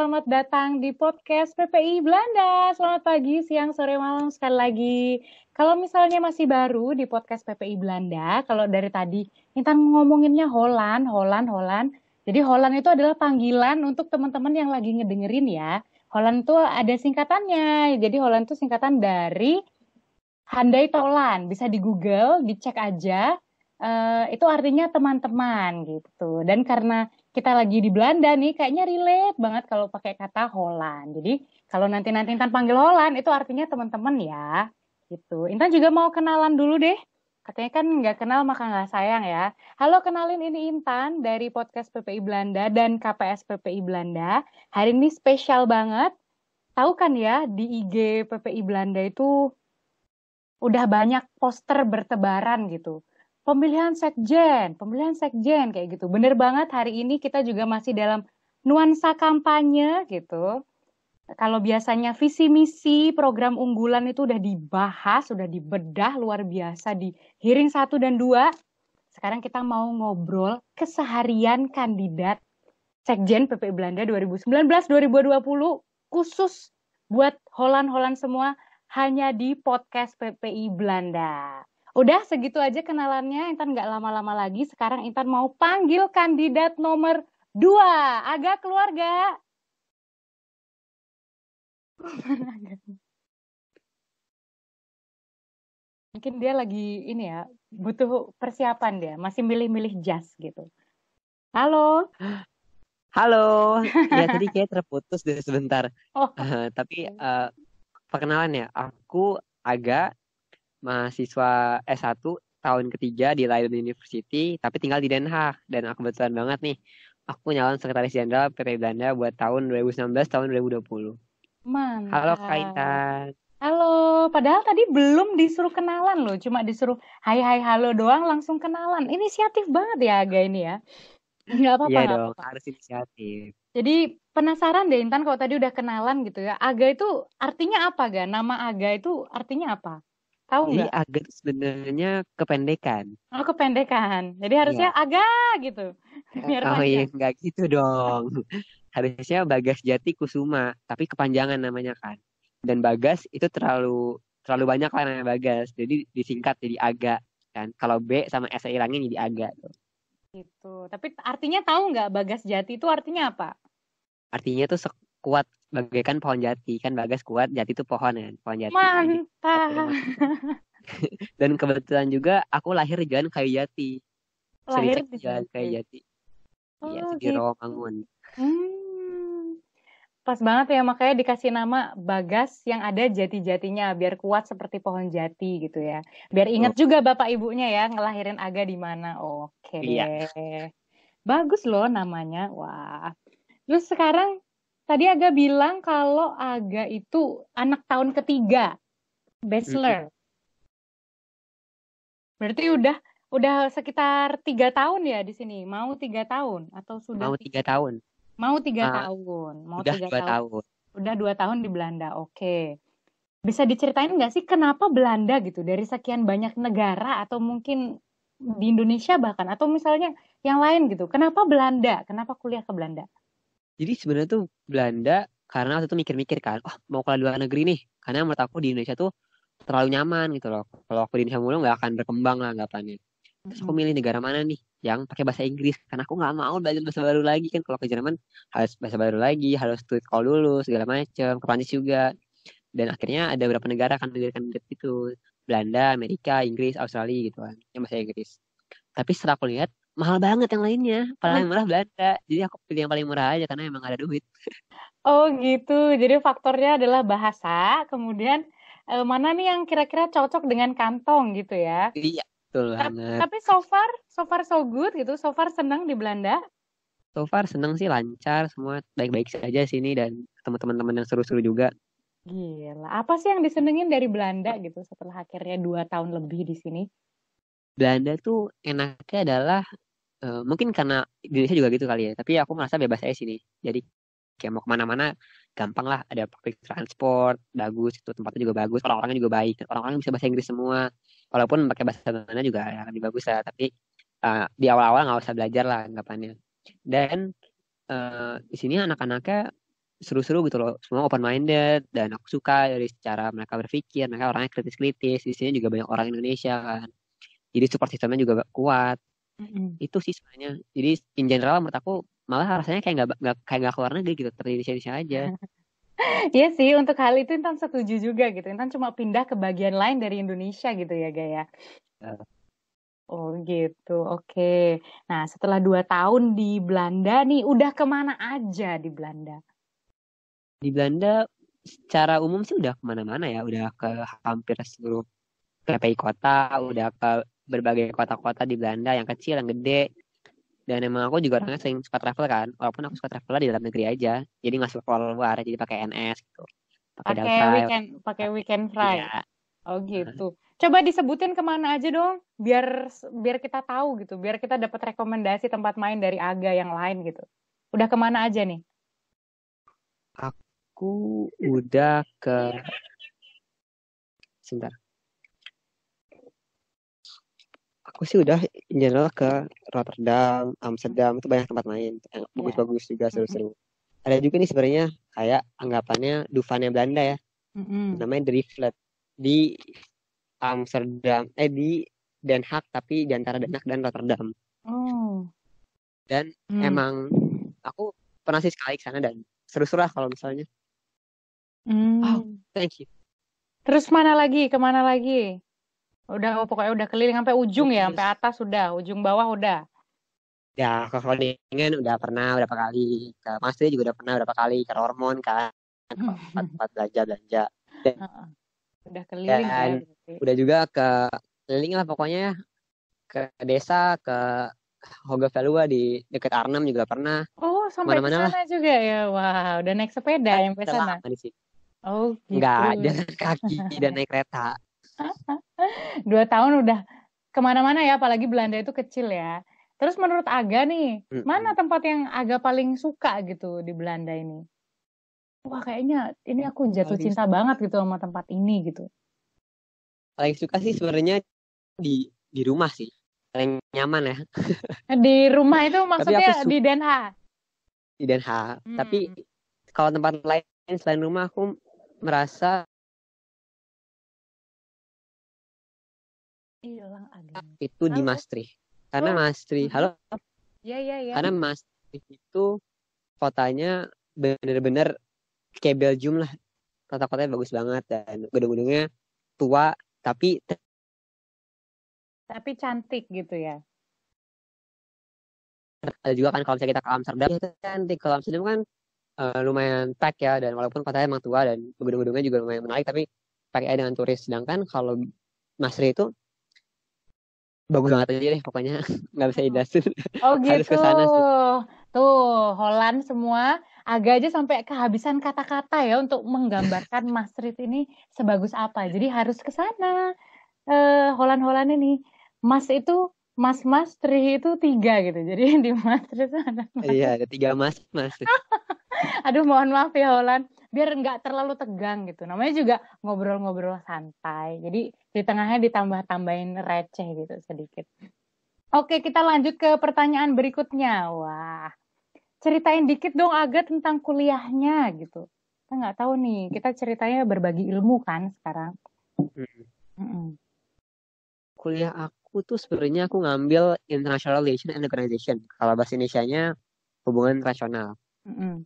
selamat datang di podcast PPI Belanda. Selamat pagi, siang, sore, malam sekali lagi. Kalau misalnya masih baru di podcast PPI Belanda, kalau dari tadi Intan ngomonginnya Holland, Holland, Holland. Jadi Holland itu adalah panggilan untuk teman-teman yang lagi ngedengerin ya. Holland itu ada singkatannya. Jadi Holland itu singkatan dari Handai Tolan. Bisa di Google, dicek aja. Uh, itu artinya teman-teman gitu. Dan karena kita lagi di Belanda nih, kayaknya relate banget kalau pakai kata Holland. Jadi kalau nanti nanti Intan panggil Holland, itu artinya teman-teman ya. Gitu. Intan juga mau kenalan dulu deh. Katanya kan nggak kenal maka nggak sayang ya. Halo, kenalin ini Intan dari podcast PPI Belanda dan KPS PPI Belanda. Hari ini spesial banget. Tahu kan ya, di IG PPI Belanda itu udah banyak poster bertebaran gitu pemilihan sekjen, pemilihan sekjen kayak gitu. Bener banget hari ini kita juga masih dalam nuansa kampanye gitu. Kalau biasanya visi misi program unggulan itu udah dibahas, sudah dibedah luar biasa di hearing satu dan dua. Sekarang kita mau ngobrol keseharian kandidat Sekjen PP Belanda 2019-2020 khusus buat Holland-Holland semua hanya di podcast PPI Belanda. Udah segitu aja kenalannya, Intan nggak lama-lama lagi. Sekarang Intan mau panggil kandidat nomor dua, agak keluarga. Mungkin dia lagi ini ya, butuh persiapan dia, masih milih-milih jas gitu. Halo. Halo, ya tadi kayak terputus deh sebentar. Oh. Uh, tapi uh, perkenalan ya, aku agak mahasiswa S1 tahun ketiga di Leiden University, tapi tinggal di Den Haag. Dan aku kebetulan banget nih, aku nyalon sekretaris jenderal PP Belanda buat tahun 2019 tahun 2020. Mantap. Halo Kaitan. Halo, padahal tadi belum disuruh kenalan loh, cuma disuruh hai hai halo doang langsung kenalan. Inisiatif banget ya Aga ini ya. Enggak apa-apa. Iya dong, apa. harus inisiatif. Jadi penasaran deh Intan kalau tadi udah kenalan gitu ya. Aga itu artinya apa ga? Nama Aga itu artinya apa? Tahu nggak? Jadi agak sebenarnya kependekan. Oh, kependekan. Jadi harusnya ya. agak gitu. Biar oh iya, nggak gitu dong. harusnya Bagas Jati Kusuma, tapi kepanjangan namanya kan. Dan Bagas itu terlalu terlalu banyak lah namanya Bagas. Jadi disingkat jadi agak kan. Kalau B sama S hilangin jadi agak tuh. Gitu. Tapi artinya tahu nggak Bagas Jati itu artinya apa? Artinya tuh sekuat bagaikan pohon jati kan bagas kuat jati itu pohon kan pohon jati mantap dan kebetulan juga aku lahir di jalan kayu jati lahir di jalan kayu jati iya oh, di gitu. Rawamangun hmm. pas banget ya makanya dikasih nama bagas yang ada jati-jatinya biar kuat seperti pohon jati gitu ya biar ingat oh. juga bapak ibunya ya ngelahirin Aga di mana oke okay. iya. bagus loh namanya wah terus sekarang Tadi Aga bilang kalau Aga itu anak tahun ketiga, bachelor. Berarti udah udah sekitar tiga tahun ya di sini. Mau tiga tahun atau sudah? Mau tiga tahun. Mau tiga uh, tahun. Mau udah tiga dua tahun. tahun. Udah dua tahun di Belanda. Oke. Bisa diceritain nggak sih kenapa Belanda gitu dari sekian banyak negara atau mungkin di Indonesia bahkan atau misalnya yang lain gitu. Kenapa Belanda? Kenapa kuliah ke Belanda? Jadi sebenarnya tuh Belanda karena waktu itu mikir-mikir kan, oh mau ke luar negeri nih. Karena menurut aku di Indonesia tuh terlalu nyaman gitu loh. Kalau aku di Indonesia mulu nggak akan berkembang lah anggapannya. Terus aku milih negara mana nih yang pakai bahasa Inggris karena aku nggak mau belajar bahasa baru lagi kan kalau ke Jerman harus bahasa baru lagi harus tweet call dulu segala macam ke Prancis juga dan akhirnya ada beberapa negara kan kandidat itu Belanda Amerika Inggris Australia gitu kan yang bahasa Inggris tapi setelah aku lihat mahal banget yang lainnya paling murah Belanda. Jadi aku pilih yang paling murah aja karena emang ada duit. Oh gitu. Jadi faktornya adalah bahasa kemudian eh, mana nih yang kira-kira cocok dengan kantong gitu ya? Iya betul banget. tapi so far so far so good gitu. So far senang di Belanda? So far senang sih lancar semua. Baik-baik saja sini dan ketemu teman-teman yang seru-seru juga. Gila, apa sih yang disenengin dari Belanda gitu setelah akhirnya dua tahun lebih di sini? Belanda tuh enaknya adalah uh, mungkin karena Indonesia juga gitu kali ya tapi aku merasa bebas aja sini jadi kayak mau ke mana-mana gampang lah ada public transport bagus itu tempatnya juga bagus orang-orangnya juga baik orang-orang bisa bahasa Inggris semua. Walaupun pakai bahasa mana juga ya, lebih bagus lah tapi uh, di awal-awal nggak usah belajar lah anggapannya. Dan uh, di sini anak-anaknya seru-seru gitu loh semua open minded dan aku suka dari cara mereka berpikir mereka orangnya kritis-kritis di sini juga banyak orang Indonesia kan jadi support sistemnya juga kuat Mm-mm. itu sih sebenarnya jadi in general menurut aku malah rasanya kayak nggak nggak kayak nggak keluar negeri gitu di Indonesia aja Iya sih, untuk hal itu Intan setuju juga gitu. Intan cuma pindah ke bagian lain dari Indonesia gitu ya, Gaya. Ya. Oh gitu, oke. Nah, setelah dua tahun di Belanda nih, udah ke mana aja di Belanda? di Belanda secara umum sih udah ke mana-mana ya udah ke hampir seluruh PPI kota udah ke berbagai kota-kota di Belanda yang kecil yang gede dan emang aku juga orangnya sering suka travel kan walaupun aku suka travel di dalam negeri aja jadi nggak suka keluar luar jadi pakai NS gitu pakai weekend, pakai weekend fly. Iya. Oh gitu. Coba disebutin ke mana aja dong, biar biar kita tahu gitu, biar kita dapat rekomendasi tempat main dari Aga yang lain gitu. Udah ke mana aja nih? aku udah ke sebentar aku sih udah in general ke Rotterdam, Amsterdam itu banyak tempat main yang bagus-bagus juga seru-seru. Ada juga nih sebenarnya kayak anggapannya Duvannya Belanda ya, Mm-mm. namanya The Rivlet di Amsterdam, eh di Den Haag tapi di antara Den Haag dan Rotterdam. Oh. Dan Hmm. emang aku pernah sih sekali ke sana dan seru-seru lah kalau misalnya. Hmm. Oh. Thank you. Terus mana lagi? Ke mana lagi? Udah, oh, pokoknya udah keliling sampai ujung ya, sampai atas udah, ujung bawah udah. Ya ke Groningen udah pernah berapa kali, ke Maastricht juga udah pernah berapa kali, ke Roermond kan, tempat-tempat belanja-belanja. Heeh. Udah keliling ya. Dan udah juga ke keliling lah pokoknya ke desa ke Hogevelua di dekat Arnhem juga pernah Oh, sampai Ke mana-mana sana juga ya. Wah, udah naik sepeda sampai sana. di Oh, gitu. enggak jalan kaki dan naik kereta Dua tahun udah ke mana-mana ya, apalagi Belanda itu kecil ya. Terus menurut Aga nih, Mm-mm. mana tempat yang Aga paling suka gitu di Belanda ini? Wah, kayaknya ini aku jatuh Paling cinta banget gitu sama tempat ini gitu. paling suka sih sebenarnya di di rumah sih paling nyaman ya Di rumah itu maksudnya su- di Den Haag. di Den Haag Hmm. tapi kalau tempat lain selain rumah aku merasa Hilang Aga. itu di Halo? Maastricht karena Oh. Maastricht halo Ya, ya, ya. karena Maastricht itu kotanya bener-bener kayak Belgium lah kota-kotanya bagus banget dan gedung-gedungnya tua tapi Tapi cantik gitu ya. ada juga kan kalau misalnya kita ke Amsterdam itu cantik kalau Amsterdam kan eh, lumayan pack ya dan walaupun kotanya emang tua dan gedung-gedungnya juga lumayan menarik tapi pakai dengan turis sedangkan kalau Maastricht itu bagus banget aja deh pokoknya nggak bisa dijelasin Oh Harus gitu. ke sana sih. Tuh, Holland semua agak aja sampai kehabisan kata-kata ya untuk menggambarkan Maastricht ini sebagus apa. Jadi harus ke sana. Eh, Holland-Holland ini. Mas itu Mas Maastricht itu tiga gitu. Jadi di Maastricht itu ada. iya ada tiga mas Maastricht Aduh, mohon maaf ya Holland. Biar nggak terlalu tegang gitu. Namanya juga ngobrol-ngobrol santai. Jadi di tengahnya ditambah-tambahin receh gitu sedikit. Oke, kita lanjut ke pertanyaan berikutnya. Wah, ceritain dikit dong Aga tentang kuliahnya gitu. Kita nggak tahu nih. Kita ceritanya berbagi ilmu kan sekarang. Mm. Mm-mm. kuliah aku tuh sebenarnya aku ngambil International Relation and Organization kalau bahasa Indonesia-nya hubungan internasional Mm-mm.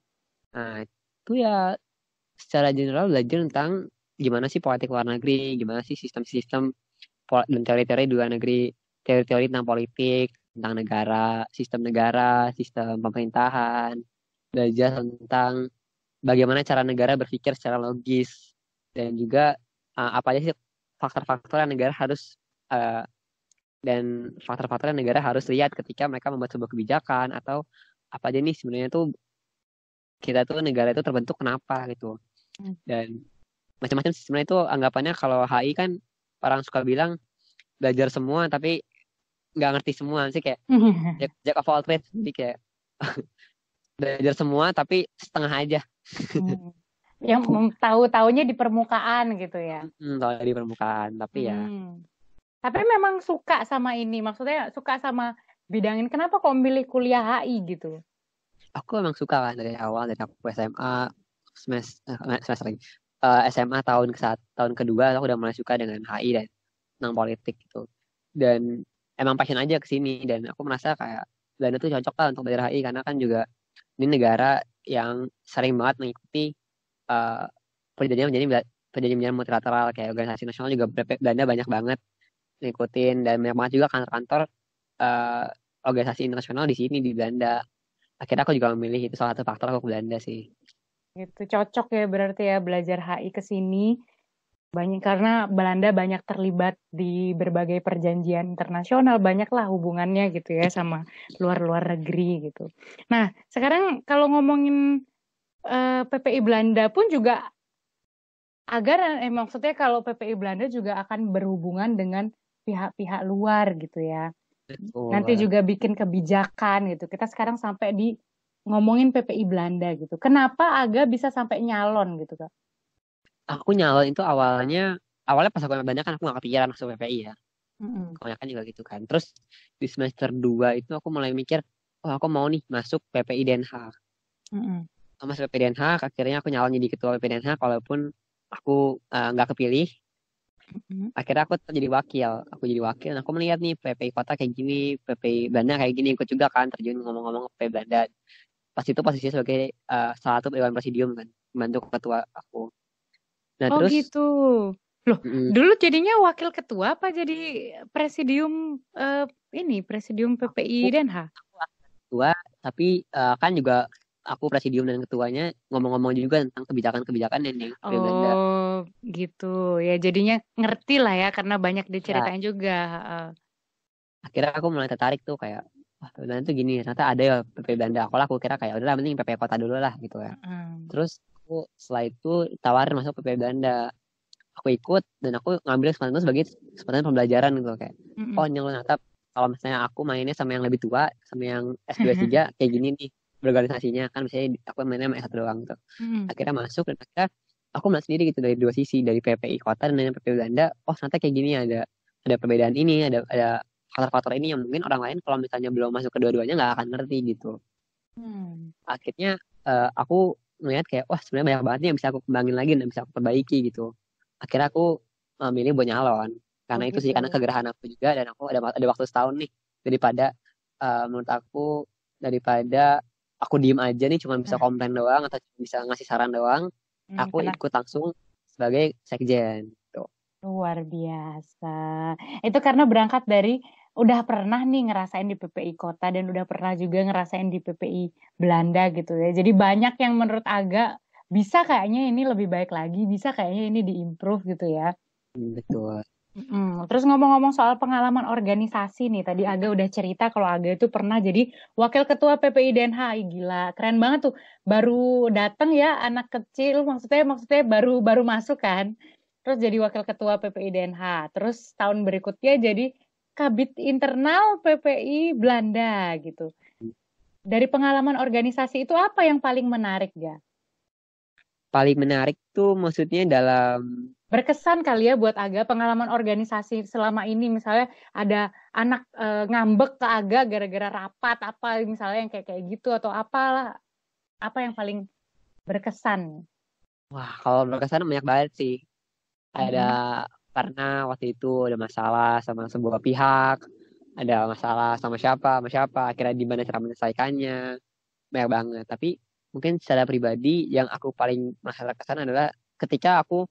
Nah, itu ya secara general belajar tentang gimana sih politik luar negeri, gimana sih sistem-sistem dan teori-teori di luar negeri, teori-teori tentang politik, tentang negara, sistem negara, sistem pemerintahan, belajar tentang bagaimana cara negara berpikir secara logis, dan juga uh, apa aja sih faktor-faktor yang negara harus uh, dan faktor-faktor yang negara harus lihat ketika mereka membuat sebuah kebijakan atau apa aja nih sebenarnya tuh kita tuh negara itu terbentuk kenapa gitu. Hmm. dan macam-macam sebenarnya itu anggapannya kalau HI kan orang suka bilang belajar semua tapi nggak ngerti semua sih kayak jack, jack of all trades jadi kayak belajar semua tapi setengah aja Hmm. Yang mem- tahu-taunya di permukaan gitu ya. hmm, kalau di permukaan tapi ya Hmm. Tapi memang suka sama ini, maksudnya suka sama bidang ini. Kenapa kok milih kuliah HI gitu? aku emang suka kan dari awal dari aku SMA semester eh, semester lagi uh, SMA tahun ke saat tahun kedua aku udah mulai suka dengan HI dan tentang politik gitu dan emang passion aja ke sini dan aku merasa kayak Belanda tuh cocok lah untuk belajar HI karena kan juga ini negara yang sering banget mengikuti uh, perjanjian menjadi perjanjian multilateral kayak organisasi nasional juga Belanda banyak banget ngikutin dan banyak banget juga kantor-kantor uh, organisasi internasional di sini di Belanda. Akhirnya aku juga memilih itu salah satu faktor aku ke Belanda sih. Itu cocok ya berarti ya belajar HI ke sini banyak karena Belanda banyak terlibat di berbagai perjanjian internasional banyaklah hubungannya gitu ya sama luar-luar negeri gitu. Nah sekarang kalau ngomongin eh, PPI Belanda pun juga agar eh, maksudnya kalau PPI Belanda juga akan berhubungan dengan pihak-pihak luar gitu ya. Betul. Nanti juga bikin kebijakan gitu. Kita sekarang sampai di ngomongin PPI Belanda gitu. Kenapa Aga bisa sampai nyalon gitu kak? Aku nyalon itu awalnya awalnya pas aku Belanda kan aku gak kepikiran masuk PPI ya. Mm-hmm. Kebanyakan juga gitu kan. Terus di semester 2 itu aku mulai mikir, oh aku mau nih masuk PPI Den Haag. Mm-hmm. Masuk PPI Den Haag, akhirnya aku nyalon jadi ketua PPI Den Haag walaupun aku eh, nggak uh, kepilih Akhirnya aku jadi wakil. Aku jadi wakil. Dan aku melihat nih PPI kota kayak gini, PPI Belanda kayak gini. Ikut juga kan terjun ngomong-ngomong PPI Belanda. Pas itu posisinya sebagai uh, salah satu Dewan Presidium kan. Membantu ketua aku. Nah, oh terus, gitu. Loh, mm, dulu jadinya wakil ketua apa jadi presidium uh, ini, presidium PPI Den Haag? Ketua, tapi uh, kan juga aku presidium dan ketuanya ngomong-ngomong juga tentang kebijakan-kebijakan yang di oh, Belanda. Gitu. Ya jadinya ngerti lah ya karena banyak diceritain ya. juga. Akhirnya aku mulai tertarik tuh kayak wah Belanda tuh gini, ternyata ada ya PP Belanda. Aku lah aku kira kayak udahlah mending PP kota dulu lah gitu ya. Hmm. Terus aku setelah itu tawarin masuk PP Belanda. Aku ikut dan aku ngambil kesempatan itu sebagai kesempatan pembelajaran gitu kayak. Mm -hmm. Oh, nyelon ternyata kalau misalnya aku mainnya sama yang lebih tua, sama yang S2 S3 kayak gini nih berorganisasinya kan misalnya aku mainnya sama satu doang tuh hmm. akhirnya masuk dan akhirnya aku melihat sendiri gitu dari dua sisi dari PPI kota dan dari PPI Belanda oh ternyata kayak gini ada ada perbedaan ini ada ada faktor-faktor ini yang mungkin orang lain kalau misalnya belum masuk kedua-duanya nggak akan ngerti gitu. Hmm. akhirnya uh, aku melihat kayak wah sebenarnya banyak banget nih yang bisa aku kembangin lagi dan bisa aku perbaiki gitu. Akhirnya aku uh, milih buat nyalon. Karena oh, itu gitu. sih karena kegerahan aku juga dan aku ada ada waktu setahun nih. Daripada uh, menurut aku daripada aku diem aja nih cuma bisa nah. komplain doang atau bisa ngasih saran doang hmm, aku ikut langsung sebagai sekjen tuh luar biasa. Itu karena berangkat dari udah pernah nih ngerasain di PPI kota dan udah pernah juga ngerasain di PPI Belanda gitu ya. Jadi banyak yang menurut agak bisa kayaknya ini lebih baik lagi bisa kayaknya ini diimprove gitu ya. Betul. Hmm, terus ngomong-ngomong soal pengalaman organisasi nih, tadi Aga udah cerita kalau Aga itu pernah jadi wakil ketua PPI DNH, gila, keren banget tuh. Baru datang ya anak kecil, maksudnya maksudnya baru baru masuk kan, terus jadi wakil ketua PPI DNH. Terus tahun berikutnya jadi kabit internal PPI Belanda gitu. Dari pengalaman organisasi itu apa yang paling menarik ya? Paling menarik tuh maksudnya dalam berkesan kali ya buat Aga pengalaman organisasi selama ini misalnya ada anak e, ngambek ke Aga gara-gara rapat apa misalnya yang kayak kayak gitu atau apalah apa yang paling berkesan wah kalau berkesan banyak banget sih ada hmm. Karena waktu itu ada masalah sama sebuah pihak ada masalah sama siapa sama siapa akhirnya di mana cara menyelesaikannya. Banyak banget. Tapi mungkin secara pribadi yang aku paling masalah kesan adalah ketika aku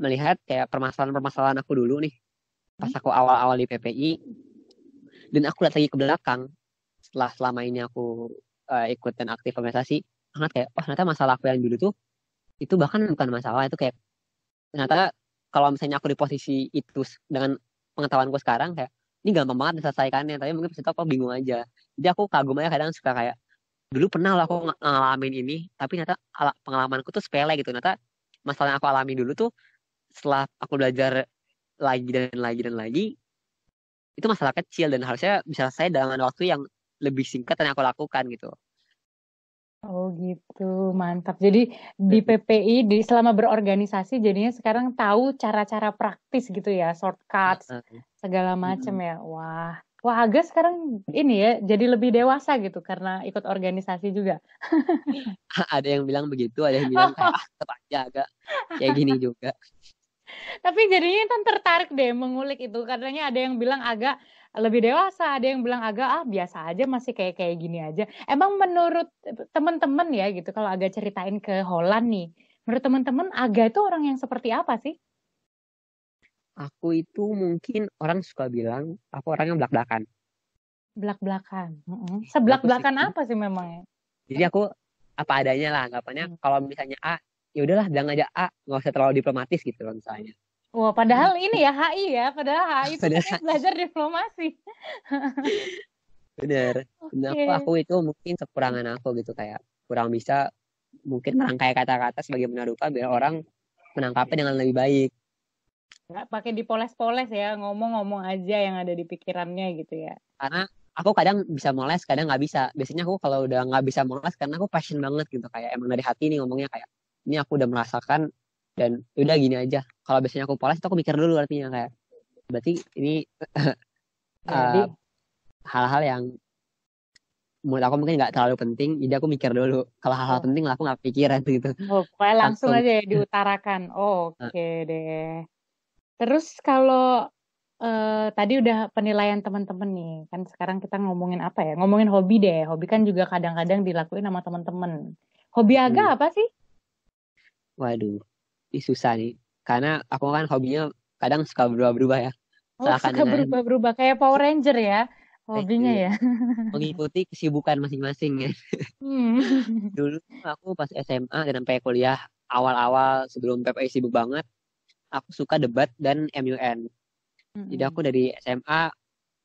melihat kayak permasalahan-permasalahan aku dulu nih. Pas aku awal-awal di PPI dan aku lihat lagi ke belakang setelah selama ini aku uh, ikut dan aktif organisasi sangat kayak oh ternyata masalah aku yang dulu tuh itu bahkan bukan masalah itu kayak ternyata kalau misalnya aku di posisi itu dengan pengetahuanku sekarang kayak ini gampang banget diselesaikannya. Tapi mungkin pas aku bingung aja. Jadi aku kagum aja kadang suka kayak dulu pernah lah aku ng ngalamin ini tapi ternyata pengalamanku tuh sepele gitu. Ternyata masalah yang aku alami dulu tuh setelah aku belajar lagi dan lagi dan lagi itu masalah kecil dan harusnya bisa selesai dalam waktu yang lebih singkat yang aku lakukan gitu. Oh gitu, mantap. Jadi di PPI di selama berorganisasi jadinya sekarang tahu cara-cara praktis gitu ya, shortcuts segala macam ya. Wah, Wah, Aga sekarang ini ya, jadi lebih dewasa gitu karena ikut organisasi juga. ada yang bilang begitu, ada yang bilang kayak ah tetap aja agak kayak gini juga. Tapi jadinya kan tertarik deh mengulik itu. Katanya ada yang bilang agak lebih dewasa, ada yang bilang agak ah biasa aja masih kayak kayak gini aja. Emang menurut teman-teman ya gitu kalau agak ceritain ke Holland nih, menurut teman-teman Aga itu orang yang seperti apa sih? Aku itu mungkin orang suka bilang aku orangnya belak-belakan. Belak-belakan. Mm-hmm. Sebelak-belakan apa sih memangnya? Jadi aku apa adanya lah anggapannya. Hmm. Kalau misalnya A, ya udahlah bilang aja A, nggak usah terlalu diplomatis gitu loh misalnya. Wah, padahal ini ya HI ya, padahal HI itu padahal... belajar diplomasi. Bener. Okay. Aku, aku itu mungkin kekurangan aku gitu kayak kurang bisa mungkin merangkai kata-kata sebagaimana rupa biar orang menangkapnya dengan lebih baik nggak pakai dipoles-poles ya ngomong-ngomong aja yang ada di pikirannya gitu ya karena aku kadang bisa moles kadang nggak bisa biasanya aku kalau udah nggak bisa moles karena aku passion banget gitu kayak emang dari hati nih ngomongnya kayak ini aku udah merasakan dan ya udah gini aja kalau biasanya aku poles itu aku mikir dulu artinya kayak berarti ini hal hal-hal yang menurut aku mungkin nggak terlalu penting jadi aku mikir dulu kalau hal-hal oh. penting lah aku nggak pikiran gitu oh langsung, langsung aja ya diutarakan oh, oke okay deh Terus kalau uh, tadi udah penilaian teman-teman nih, kan sekarang kita ngomongin apa ya? Ngomongin hobi deh. Hobi kan juga kadang-kadang dilakuin sama teman-teman. Hobi Aga hmm. apa sih? Waduh, ini susah nih. Karena aku kan hobinya kadang suka berubah-berubah ya. Oh, suka berubah-berubah kayak Power Ranger ya hobinya ya. Mengikuti kesibukan masing-masing ya. Hmm. Dulu aku pas SMA dan sampai kuliah awal-awal sebelum PPI sibuk banget, aku suka debat dan MUN. Mm-hmm. Jadi aku dari SMA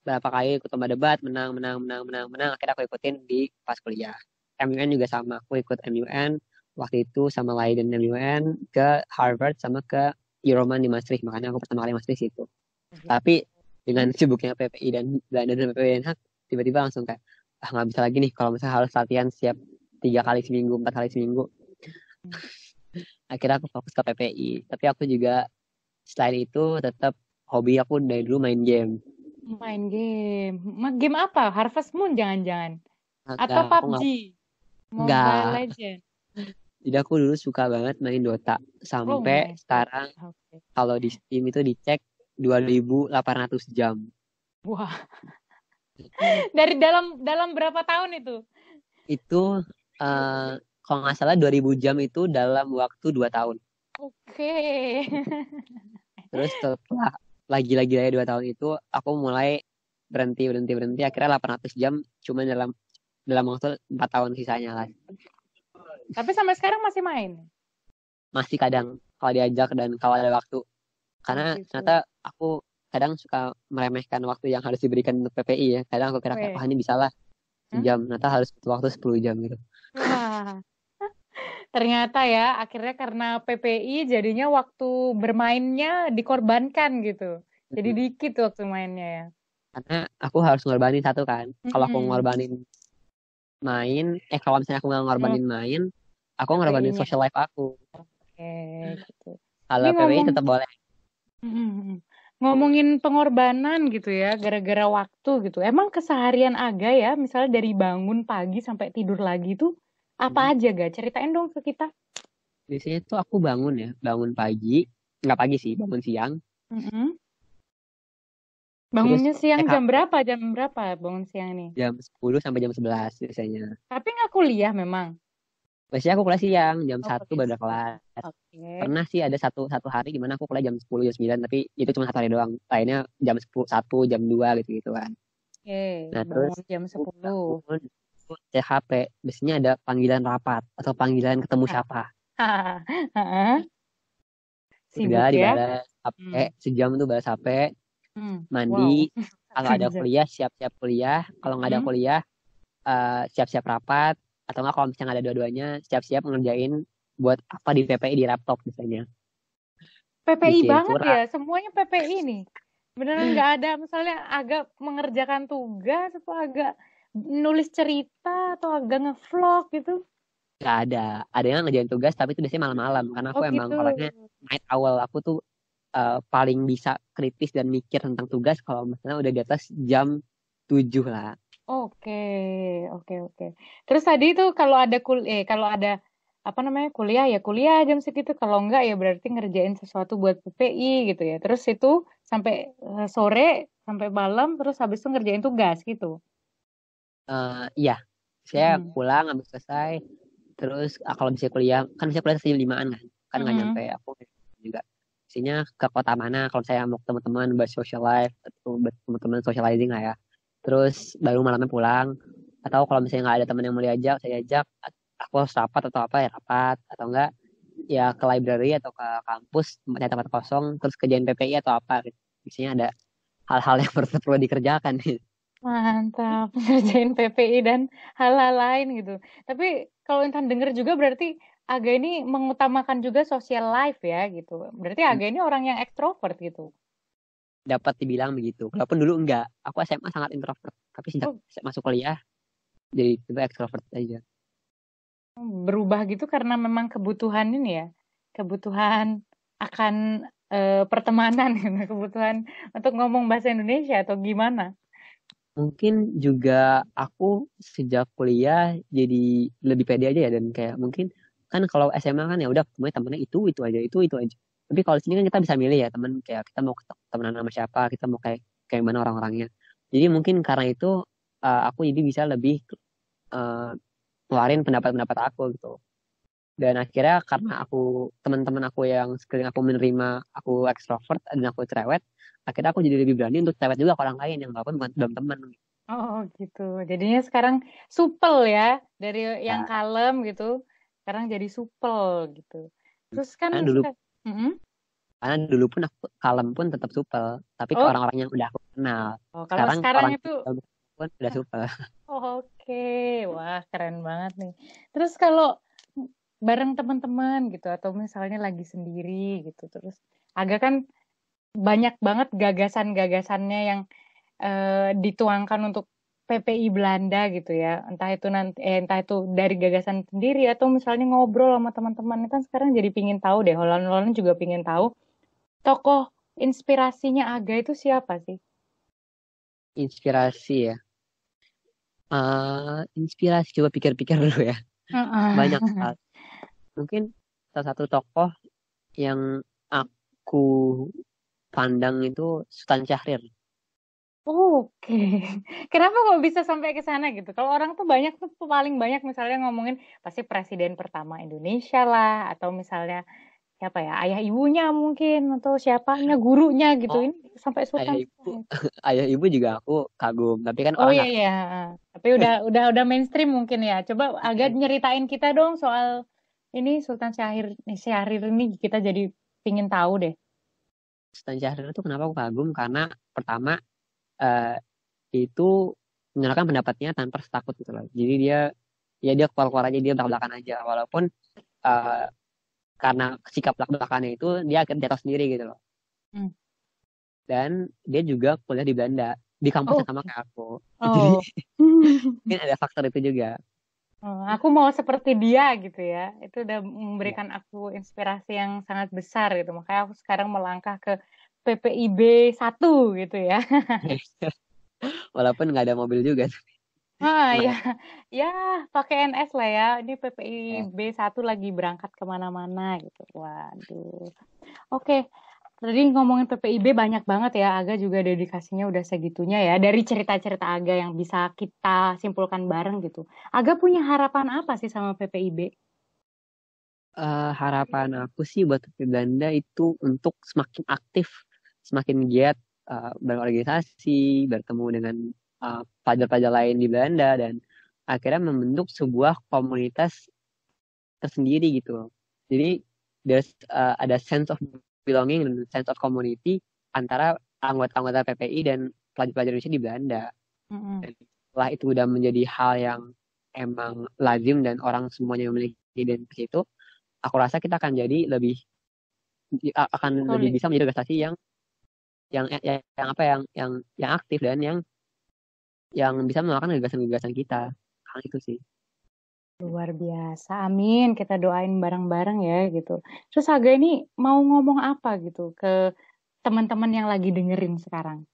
berapa kali ikut lomba debat, menang, menang, menang, menang, menang. Akhirnya aku ikutin di pas kuliah. MUN juga sama, aku ikut MUN waktu itu sama Leiden MUN ke Harvard sama ke Euroman di Maastricht. Makanya aku pertama kali Maastricht itu. Mm-hmm. Tapi dengan sibuknya PPI dan Belanda dan PPI dan Hak, tiba-tiba langsung kayak ah nggak bisa lagi nih kalau misalnya harus latihan siap tiga kali seminggu, empat kali seminggu. Mm. Akhirnya aku fokus ke PPI. Tapi aku juga selain itu tetap hobi aku dari dulu main game main game game apa Harvest Moon jangan-jangan atau PUBG Mobile Legend jadi aku dulu suka banget main Dota. Sampai oh, sekarang okay. kalau di Steam itu dicek 2800 jam. Wah. Dari dalam dalam berapa tahun itu? Itu uh, kalau nggak salah 2000 jam itu dalam waktu 2 tahun. Oke. Terus setelah lagi-lagi ya dua tahun itu aku mulai berhenti berhenti berhenti. Akhirnya 800 jam cuma dalam dalam waktu empat tahun sisanya lah. Tapi sampai sekarang masih main? Masih kadang kalau diajak dan kalau ada waktu. Karena gitu. ternyata aku kadang suka meremehkan waktu yang harus diberikan untuk PPI ya. Kadang aku kira kayak, wah ini bisa lah jam, ternyata harus butuh waktu 10 jam gitu. Wah, ternyata ya akhirnya karena PPI jadinya waktu bermainnya dikorbankan gitu jadi dikit waktu mainnya ya karena aku harus ngorbanin satu kan kalau aku ngorbanin main eh kalau misalnya aku nggak ngorbanin mm. main aku ngorbanin social life aku oke okay, gitu kalau ngomong... tetap boleh mm-hmm. ngomongin pengorbanan gitu ya gara-gara waktu gitu emang keseharian aga ya misalnya dari bangun pagi sampai tidur lagi tuh apa hmm. aja gak? Ceritain dong ke kita. Biasanya tuh aku bangun ya, bangun pagi, nggak pagi sih, bangun siang. Mm -hmm. Bangunnya Terus, siang jam berapa? Jam berapa bangun siang nih? Jam 10 sampai jam 11 biasanya. Tapi nggak kuliah memang? Biasanya aku kuliah siang, jam oh, 1 baru kelas. Okay. Pernah sih ada satu satu hari di mana aku kuliah jam 10, jam 9, tapi itu cuma satu hari doang. Lainnya jam 10, 1, jam 2 gitu-gitu kan. Oke, okay. nah, terus jam 10. Bangun, cek HP biasanya ada panggilan rapat atau panggilan ketemu siapa Sudah ya? dibalas HP hmm. sejam tuh balas HP hmm. mandi wow. kalau ada kuliah siap-siap kuliah kalau nggak ada hmm. kuliah uh, siap-siap rapat atau nggak kalau misalnya ada dua-duanya siap-siap ngerjain buat apa di PPI di laptop misalnya PPI banget ya semuanya PPI nih beneran nggak ada misalnya agak mengerjakan tugas atau agak nulis cerita atau agak ngevlog gitu? Gak ada. Ada yang ngerjain tugas tapi itu biasanya malam-malam karena aku oh, emang gitu. orangnya night awal aku tuh uh, paling bisa kritis dan mikir tentang tugas kalau misalnya udah di atas jam tujuh lah. Oke, oke, oke. Terus tadi itu kalau ada kul eh kalau ada apa namanya kuliah ya kuliah jam segitu. Kalau enggak ya berarti ngerjain sesuatu buat PPI gitu ya. Terus itu sampai eh, sore sampai malam terus habis itu ngerjain tugas gitu. Eh iya, saya Hmm. pulang habis selesai. Terus ah, kalau bisa kuliah kan bisa kuliah jam limaan kan, kan nggak Mhm. nyampe aku juga. Isinya ke kota mana kalau saya mau ketemu teman buat social life buat teman-teman socializing lah ya. Terus baru malamnya pulang. Atau kalau misalnya nggak ada teman yang mau diajak, saya ajak. Aku harus rapat atau apa ya rapat atau enggak ya ke library atau ke kampus tempatnya tempat kosong terus kerjain PPI atau apa gitu. Biasanya ada hal-hal yang perlu perlu dikerjakan. Mantap, ngerjain PPI dan hal-hal lain gitu. Tapi kalau Intan denger juga berarti Aga ini mengutamakan juga social life ya gitu. Berarti Aga ini orang yang ekstrovert gitu. dapat dibilang begitu. Walaupun dulu enggak, aku SMA sangat introvert. Tapi sejak Oh. masuk kuliah jadi tiba extrovert aja. Berubah gitu karena memang kebutuhan ini ya. Kebutuhan akan eh, pertemanan gitu. Kebutuhan untuk ngomong bahasa Indonesia atau gimana? Mungkin juga aku sejak kuliah jadi lebih pede aja ya dan kayak mungkin kan kalau SMA kan ya udah semuanya temennya itu itu aja itu itu aja. Tapi kalau sini kan kita bisa milih ya teman kayak kita mau temenan sama siapa, kita mau kayak kayak mana orang-orangnya. Jadi mungkin karena itu uh, aku jadi bisa lebih uh, keluarin pendapat-pendapat aku gitu. Dan akhirnya karena aku teman-teman aku yang sekeliling aku menerima aku ekstrovert dan aku cerewet, akhirnya aku jadi lebih berani untuk cerewet juga ke orang lain yang walaupun bukan belum teman. Oh gitu. Jadinya sekarang supel ya dari yang Nah. kalem gitu. Sekarang jadi supel gitu. Terus kan Karena dulu Mm-mm. karena dulu pun aku kalem pun tetap supel, tapi ke Oh. orang-orang yang udah aku kenal. Oh, kalau Sekarang sekarang orang itu pun udah supel. Oke, wah keren banget nih. Terus kalau bareng teman-teman gitu atau misalnya lagi sendiri gitu, terus agak kan banyak banget gagasan-gagasannya yang eh, dituangkan untuk PPI Belanda gitu ya. Entah itu nanti eh, entah itu dari gagasan sendiri atau misalnya ngobrol sama teman-teman. Kan sekarang jadi pingin tahu deh, Holland-Holland juga pingin tahu tokoh inspirasinya Aga itu siapa sih? Inspirasi ya. Eh, inspirasi coba pikir-pikir dulu ya. Banyak hal. Mungkin salah satu tokoh yang aku pandang itu Sultan Syahrir. Oke, kenapa kok bisa sampai ke sana gitu? Kalau orang tuh banyak tuh paling banyak misalnya ngomongin pasti presiden pertama Indonesia lah, atau misalnya siapa ya ayah ibunya mungkin atau siapanya gurunya gitu. Oh, Ini sampai ayah Sultan ibu, Syahrir. ayah ibu juga aku kagum. Tapi kan Oh orang iya nggak iya, tapi udah udah udah mainstream mungkin ya. Coba agak nyeritain kita dong soal ini Sultan Syahrir Syahrir ini kita jadi pingin tahu deh. Sultan Syahrir itu kenapa aku kagum? Karena pertama eh, itu menyerahkan pendapatnya tanpa rasa takut gitu loh. Jadi dia ya dia keluar-keluar aja dia belak-belakan aja walaupun eh, karena sikap belak-belakannya itu dia akhirnya jatuh sendiri gitu loh. Hmm. Dan dia juga kuliah di Belanda di kampus Oh, yang sama kayak aku. Jadi oh. mungkin ada faktor itu juga. Oh, aku mau seperti dia gitu ya. Itu udah memberikan aku inspirasi yang sangat besar gitu. Makanya aku sekarang melangkah ke PPIB 1 gitu ya. Walaupun nggak ada mobil juga. Ah Nah, ya, ya pakai NS lah ya. Ini eh, PPIB 1 lagi berangkat ke mana-mana gitu. Waduh. Oke, tadi ngomongin PPIB banyak banget ya. Aga juga dedikasinya udah segitunya ya. Dari cerita-cerita Aga yang bisa kita simpulkan bareng gitu. Aga punya harapan apa sih sama PPIB? eh, harapan aku sih buat PP Belanda itu untuk semakin aktif, semakin giat eh, berorganisasi, bertemu dengan eh, pelajar-pelajar lain di Belanda dan akhirnya membentuk sebuah komunitas tersendiri gitu. Jadi there's eh, ada sense of belonging dan sense of community antara anggota-anggota PPI dan pelajar-pelajar Indonesia di Belanda. Dan setelah itu udah menjadi hal yang emang lazim dan orang semuanya memiliki identitas itu, aku rasa kita akan jadi lebih akan lebih Solid. bisa menjadi organisasi yang yang yang, yang apa yang yang yang aktif dan yang yang bisa melakukan gagasan-gagasan kita. Hal itu sih. Luar biasa, amin. Kita doain bareng-bareng ya gitu. Terus Aga ini mau ngomong apa gitu ke teman-teman yang lagi dengerin sekarang?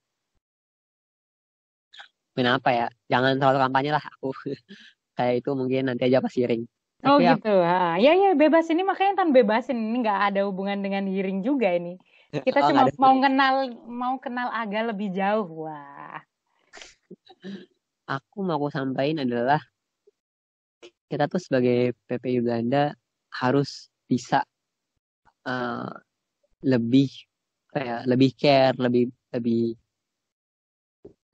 main apa ya jangan terlalu kampanye lah aku kayak itu mungkin nanti aja pas hearing Oh tapi gitu. Ah, ya ya bebas ini makanya kan bebasin ini nggak ada hubungan dengan hearing juga ini. Kita oh, cuma mau kenal mau kenal agak lebih jauh. Wah. aku mau aku sampaikan adalah kita tuh sebagai PPI Belanda harus bisa uh, lebih kayak lebih care, lebih lebih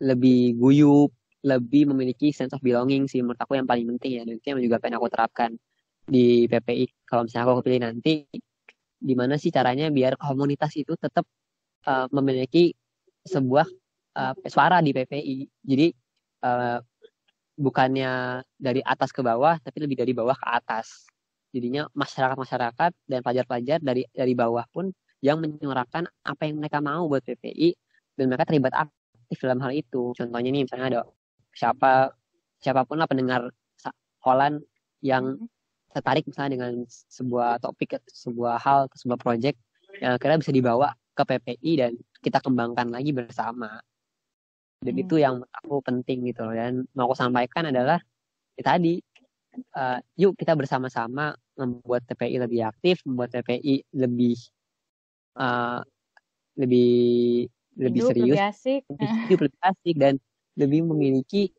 lebih guyup, lebih memiliki sense of belonging sih menurut aku yang paling penting ya. Dan itu yang juga pengen aku terapkan di PPI. Kalau misalnya aku kepilih nanti, gimana sih caranya biar komunitas itu tetap uh, memiliki sebuah uh, suara di PPI. Jadi uh, bukannya dari atas ke bawah, tapi lebih dari bawah ke atas. Jadinya masyarakat-masyarakat dan pelajar-pelajar dari dari bawah pun yang menyuarakan apa yang mereka mau buat PPI dan mereka terlibat aktif dalam hal itu. Contohnya nih misalnya ada siapa siapa pun lah pendengar Holland yang tertarik misalnya dengan sebuah topik, sebuah hal, sebuah proyek yang akhirnya bisa dibawa ke PPI dan kita kembangkan lagi bersama. Dan hmm. itu yang aku penting gitu loh. Dan mau aku sampaikan adalah ya tadi uh, yuk kita bersama-sama membuat TPI lebih aktif, membuat TPI lebih uh, lebih lebih hidup, serius, lebih asik. lebih hidup, lebih asik dan lebih memiliki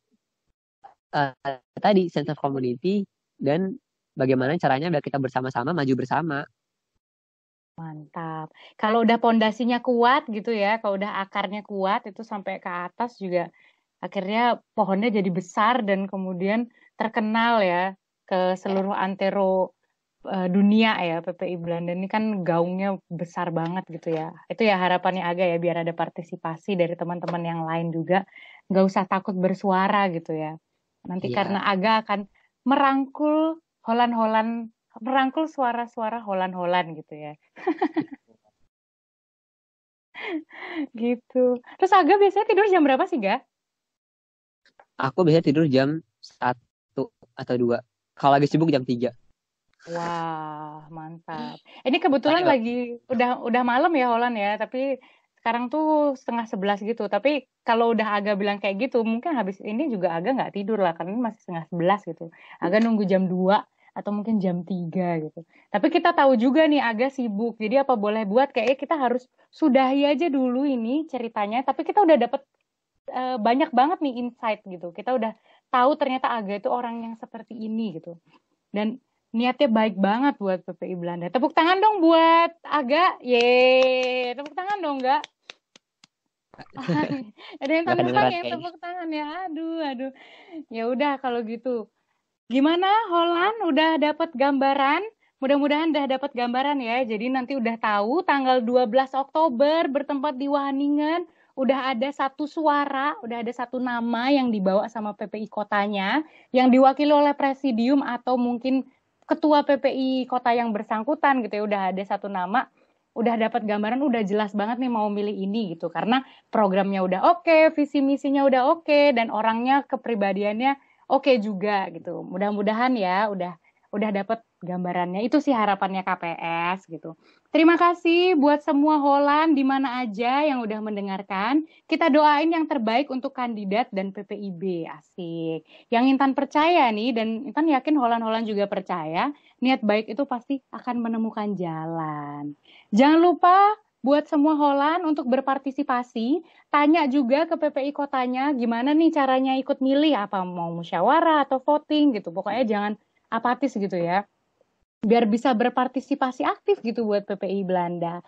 uh, tadi sense of community dan bagaimana caranya biar kita bersama-sama maju bersama. Mantap. Kalau udah pondasinya kuat gitu ya, kalau udah akarnya kuat itu sampai ke atas juga akhirnya pohonnya jadi besar dan kemudian terkenal ya ke seluruh antero uh, dunia ya PPI Belanda ini kan gaungnya besar banget gitu ya. Itu ya harapannya agak ya biar ada partisipasi dari teman-teman yang lain juga. Nggak usah takut bersuara gitu ya. Nanti yeah. karena agak akan merangkul Holan-Holan merangkul suara-suara Holan-Holan gitu ya. gitu. Terus Aga biasanya tidur jam berapa sih, Ga? Aku biasanya tidur jam satu atau dua. Kalau lagi sibuk jam tiga. Wah, mantap. Ini kebetulan Ayo. lagi udah udah malam ya Holland ya, tapi sekarang tuh setengah sebelas gitu. Tapi kalau udah agak bilang kayak gitu, mungkin habis ini juga agak nggak tidur lah, karena ini masih setengah sebelas gitu. Agak nunggu jam dua atau mungkin jam 3 gitu. Tapi kita tahu juga nih agak sibuk. Jadi apa boleh buat kayaknya kita harus sudahi aja dulu ini ceritanya. Tapi kita udah dapet uh, banyak banget nih insight gitu. Kita udah tahu ternyata Aga itu orang yang seperti ini gitu. Dan niatnya baik banget buat PPI Belanda. Tepuk tangan dong buat Aga. Ye, tepuk tangan dong enggak? ada yang tanda tangan ya, tepuk tangan ya. Aduh, aduh. Ya udah kalau gitu Gimana Holland udah dapat gambaran? Mudah-mudahan udah dapat gambaran ya. Jadi nanti udah tahu tanggal 12 Oktober bertempat di Wageningen udah ada satu suara, udah ada satu nama yang dibawa sama PPI kotanya yang diwakili oleh presidium atau mungkin ketua PPI kota yang bersangkutan gitu ya udah ada satu nama udah dapat gambaran udah jelas banget nih mau milih ini gitu karena programnya udah oke okay, visi misinya udah oke okay, dan orangnya kepribadiannya oke okay juga gitu. Mudah-mudahan ya udah udah dapat gambarannya. Itu sih harapannya KPS gitu. Terima kasih buat semua Holan di mana aja yang udah mendengarkan. Kita doain yang terbaik untuk kandidat dan PPIB. Asik. Yang Intan percaya nih dan Intan yakin Holan-Holan juga percaya, niat baik itu pasti akan menemukan jalan. Jangan lupa buat semua Holland untuk berpartisipasi. Tanya juga ke PPI kotanya gimana nih caranya ikut milih apa mau musyawarah atau voting gitu. Pokoknya jangan apatis gitu ya. Biar bisa berpartisipasi aktif gitu buat PPI Belanda.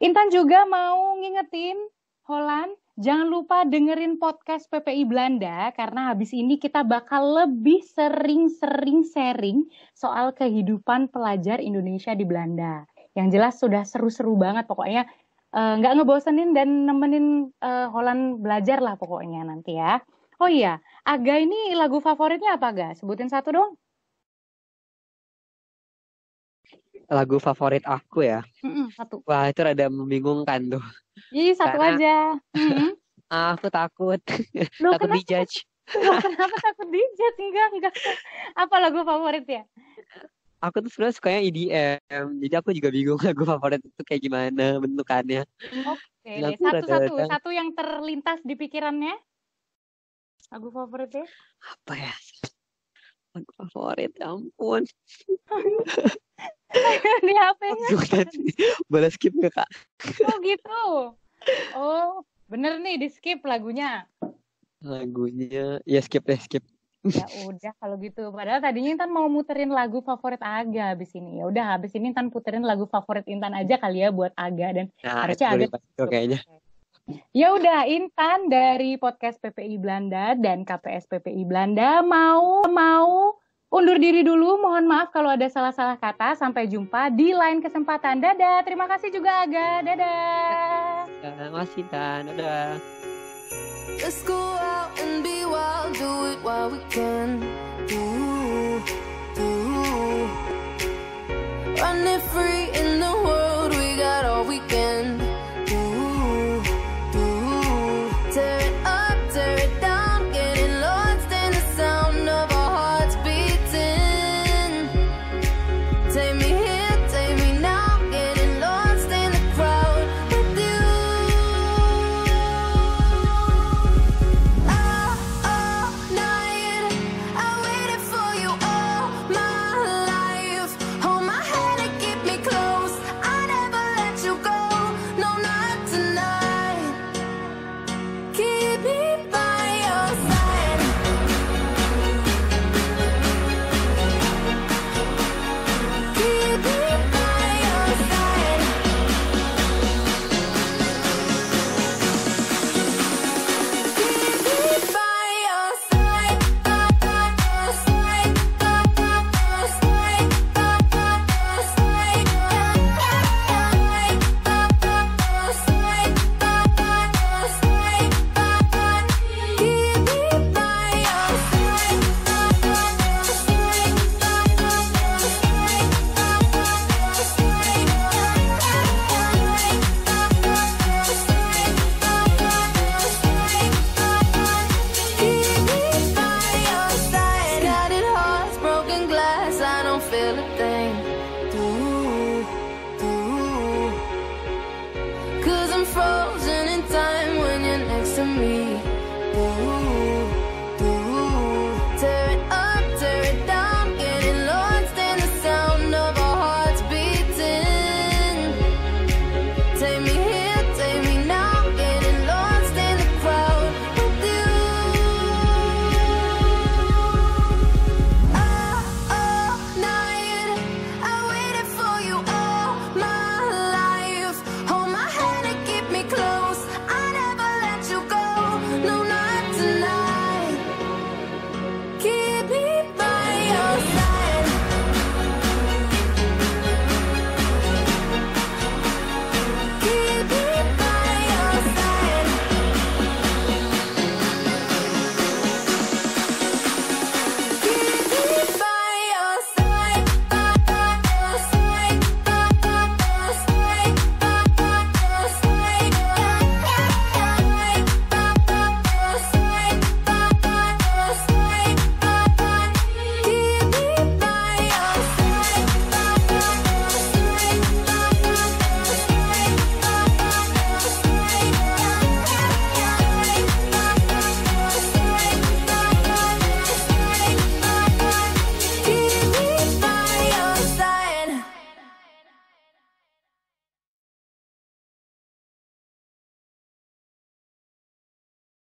Intan juga mau ngingetin Holland Jangan lupa dengerin podcast PPI Belanda karena habis ini kita bakal lebih sering-sering sharing soal kehidupan pelajar Indonesia di Belanda yang jelas sudah seru-seru banget pokoknya eh, nggak uh, ngebosenin dan nemenin uh, Holland belajar lah pokoknya nanti ya. Oh iya, Aga ini lagu favoritnya apa Aga? Sebutin satu dong. Lagu favorit aku ya? Mm-mm, satu. Wah itu rada membingungkan tuh. Ih satu Karena, aja. Mm-hmm. aku takut, Loh, takut kenapa? dijudge. Loh, kenapa takut dijudge? Enggak, enggak. Apa lagu favorit ya? aku tuh sebenarnya sukanya EDM jadi aku juga bingung lagu favorit itu kayak gimana bentukannya oke okay. satu satu satu yang terlintas di pikirannya Lagu favoritnya? Apa ya? Lagu favorit, ya ampun. Di HP-nya. Boleh skip nggak kak? Oh gitu. Oh, bener nih di skip lagunya. Lagunya, ya skip deh, skip. Ya udah kalau gitu. Padahal tadinya Intan mau muterin lagu favorit Aga habis ini. Ya udah habis ini Intan puterin lagu favorit Intan aja kali ya buat Aga dan Nah, harusnya Aga itu kayaknya. Ya udah Intan dari podcast PPI Belanda dan KPS PPI Belanda mau mau undur diri dulu. Mohon maaf kalau ada salah-salah kata. Sampai jumpa di lain kesempatan. Dadah. Terima kasih juga Aga. Dadah. Ya, masih dan dadah. Let's go out and be wild, do it while we can.